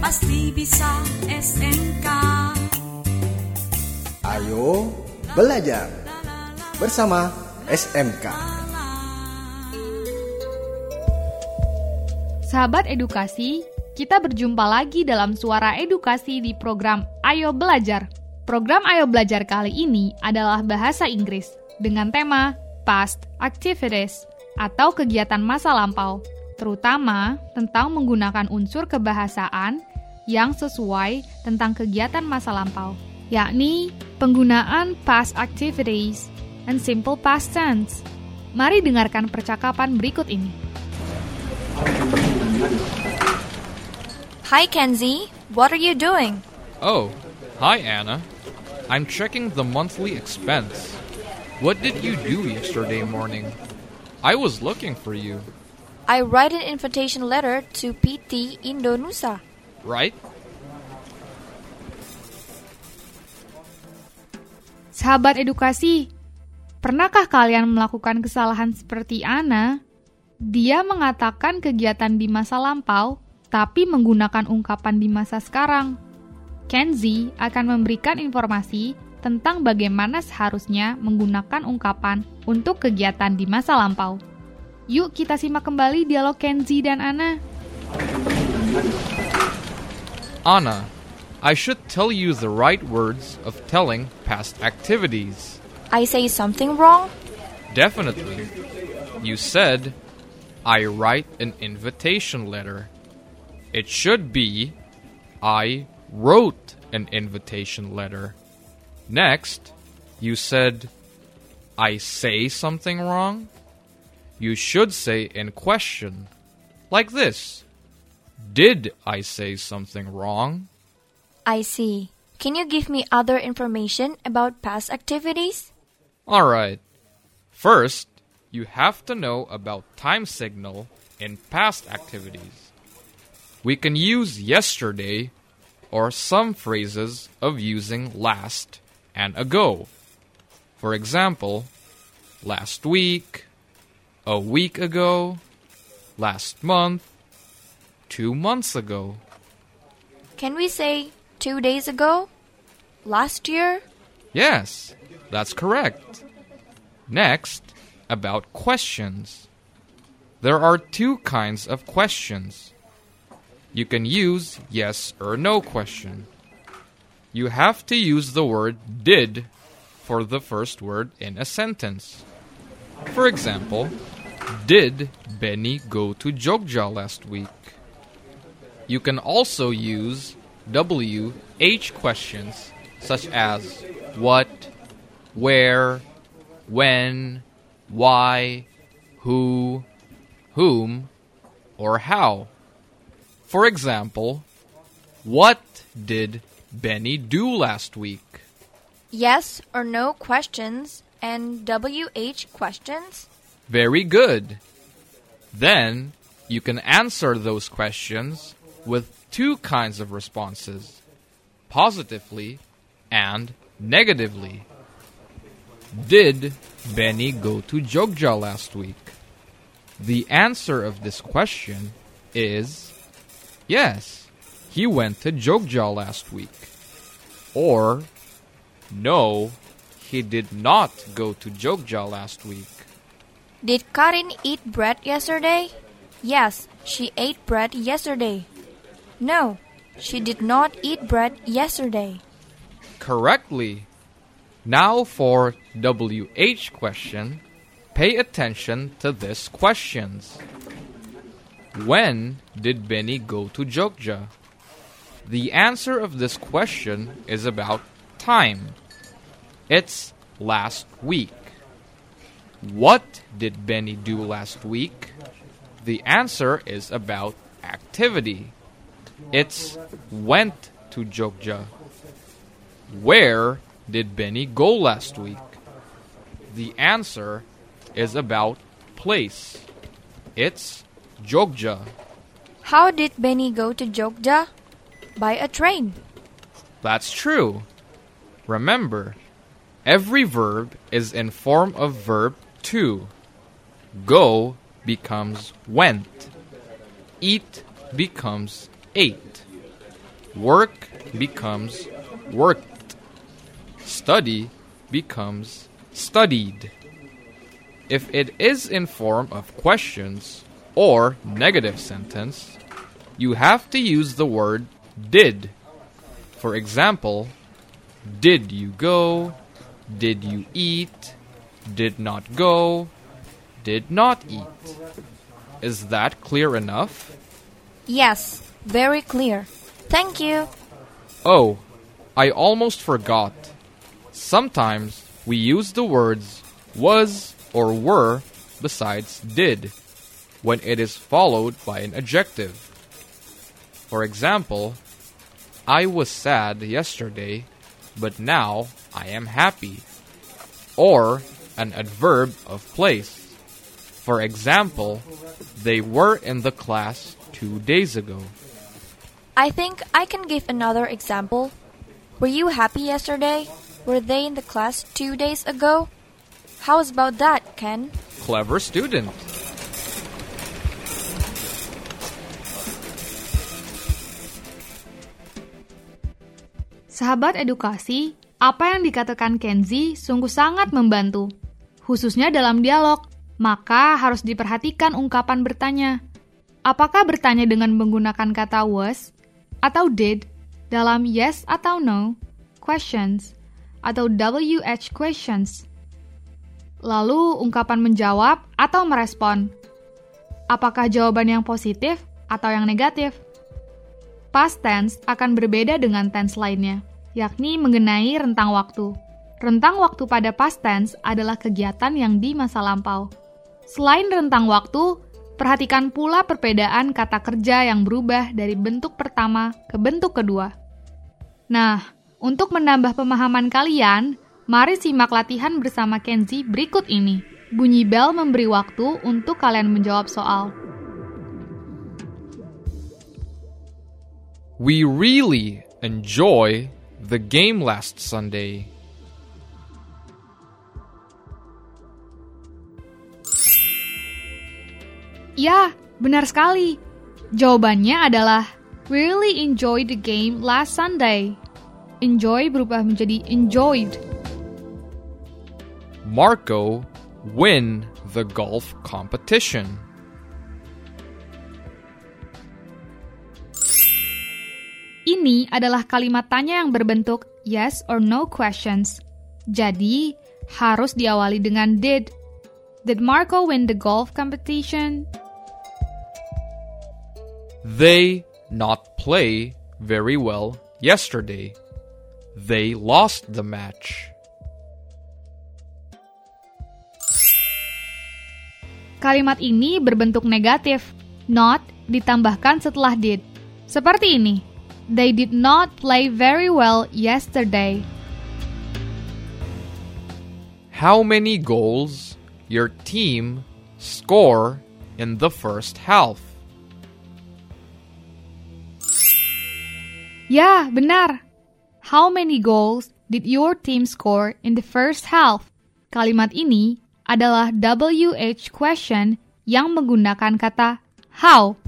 pasti bisa SMK. Ayo belajar bersama SMK. Sahabat edukasi, kita berjumpa lagi dalam suara edukasi di program Ayo Belajar. Program Ayo Belajar kali ini adalah bahasa Inggris dengan tema Past Activities atau kegiatan masa lampau, terutama tentang menggunakan unsur kebahasaan yang sesuai tentang kegiatan masa lampau, yakni penggunaan past activities and simple past tense. Mari dengarkan percakapan berikut ini. Hi, Kenzie. What are you doing? Oh, hi, Anna. I'm checking the monthly expense. What did you do yesterday morning? I was looking for you, I write an invitation letter to PT Indonesia. Right? Sahabat edukasi, pernahkah kalian melakukan kesalahan seperti Ana? Dia mengatakan kegiatan di masa lampau, tapi menggunakan ungkapan di masa sekarang. Kenzie akan memberikan informasi tentang bagaimana seharusnya menggunakan ungkapan untuk kegiatan di masa lampau. Yuk kita simak kembali dialog Kenzie dan Ana. Anna, I should tell you the right words of telling past activities. I say something wrong? Definitely. You said, I write an invitation letter. It should be, I wrote an invitation letter. Next, you said, I say something wrong. You should say in question, like this Did I say something wrong? I see. Can you give me other information about past activities? Alright. First, you have to know about time signal in past activities. We can use yesterday or some phrases of using last and ago. For example, last week, a week ago, last month, two months ago. Can we say two days ago? Last year? Yes, that's correct. Next, about questions. There are two kinds of questions. You can use yes or no question. You have to use the word did for the first word in a sentence. For example, did Benny go to Jogja last week? You can also use WH questions such as what, where, when, why, who, whom, or how. For example, what did Benny do last week? Yes or no questions and WH questions? Very good. Then you can answer those questions with two kinds of responses positively and negatively. Did Benny go to Jogja last week? The answer of this question is yes, he went to Jogja last week. Or no, he did not go to Jogja last week. Did Karin eat bread yesterday? Yes, she ate bread yesterday. No, she did not eat bread yesterday. correctly. Now for WH question, pay attention to this questions. When did Benny go to Jogja? The answer of this question is about time. It's last week. What did Benny do last week? The answer is about activity. It's went to Jogja. Where did Benny go last week? The answer is about place. It's Jogja. How did Benny go to Jogja? By a train. That's true. Remember, every verb is in form of verb to. Go becomes went. Eat becomes ate. work becomes worked. Study becomes studied. If it is in form of questions or negative sentence, you have to use the word did. For example, did you go? Did you eat? Did not go? Did not eat. Is that clear enough? Yes, very clear. Thank you. Oh, I almost forgot. Sometimes we use the words was or were besides did when it is followed by an adjective. For example, I was sad yesterday, but now I am happy. Or an adverb of place. For example, they were in the class two days ago. I think I can give another example. Were you happy yesterday? Were they in the class two days ago? How's about that, Ken? Clever student. Sahabat edukasi, apa yang dikatakan Kenzi sungguh sangat membantu, khususnya dalam dialog. Maka harus diperhatikan ungkapan bertanya. Apakah bertanya dengan menggunakan kata was atau did dalam yes atau no questions atau WH questions. Lalu ungkapan menjawab atau merespon. Apakah jawaban yang positif atau yang negatif? Past tense akan berbeda dengan tense lainnya, yakni mengenai rentang waktu. Rentang waktu pada past tense adalah kegiatan yang di masa lampau. Selain rentang waktu, perhatikan pula perbedaan kata kerja yang berubah dari bentuk pertama ke bentuk kedua. Nah, untuk menambah pemahaman kalian, mari simak latihan bersama Kenzi berikut ini. Bunyi bel memberi waktu untuk kalian menjawab soal. We really enjoy the game last Sunday. Ya, benar sekali. Jawabannya adalah We really enjoyed the game last Sunday. Enjoy berubah menjadi enjoyed. Marco win the golf competition. Ini adalah kalimat tanya yang berbentuk yes or no questions. Jadi, harus diawali dengan did. Did Marco win the golf competition? They not play very well yesterday. They lost the match. Kalimat ini berbentuk negatif. Not ditambahkan setelah did. Seperti ini. They did not play very well yesterday. How many goals your team score in the first half? Ya, benar. How many goals did your team score in the first half? Kalimat ini adalah WH question yang menggunakan kata how.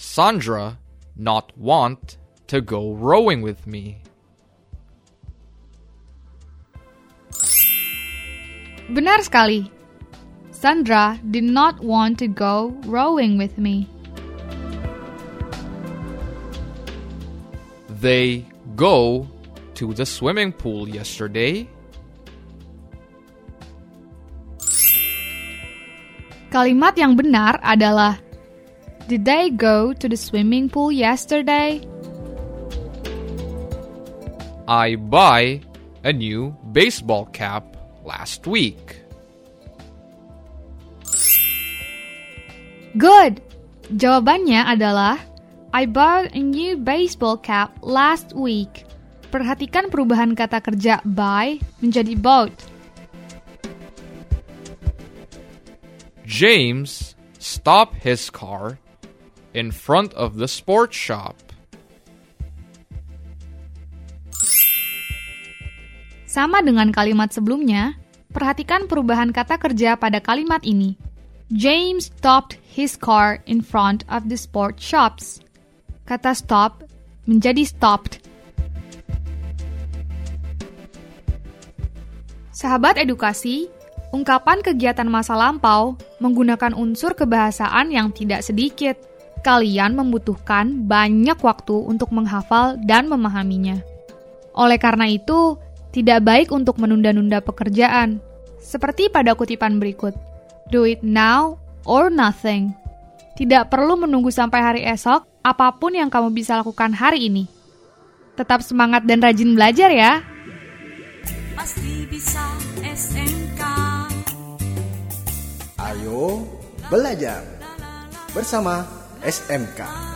Sandra not want to go rowing with me. Benar sekali. Sandra did not want to go rowing with me. They go to the swimming pool yesterday. Kalimat yang benar adalah Did they go to the swimming pool yesterday? I buy a new baseball cap last week. Good. Jawabannya adalah I bought a new baseball cap last week. Perhatikan perubahan kata kerja buy menjadi bought. James stop his car in front of the sports shop. Sama dengan kalimat sebelumnya, perhatikan perubahan kata kerja pada kalimat ini. James stopped his car in front of the sport shops. Kata stop menjadi stopped. Sahabat edukasi, ungkapan kegiatan masa lampau menggunakan unsur kebahasaan yang tidak sedikit. Kalian membutuhkan banyak waktu untuk menghafal dan memahaminya. Oleh karena itu, tidak baik untuk menunda-nunda pekerjaan. Seperti pada kutipan berikut. Do it now or nothing. Tidak perlu menunggu sampai hari esok, apa pun yang kamu bisa lakukan hari ini. Tetap semangat dan rajin belajar ya. Pasti bisa SMK. Ayo belajar bersama SMK.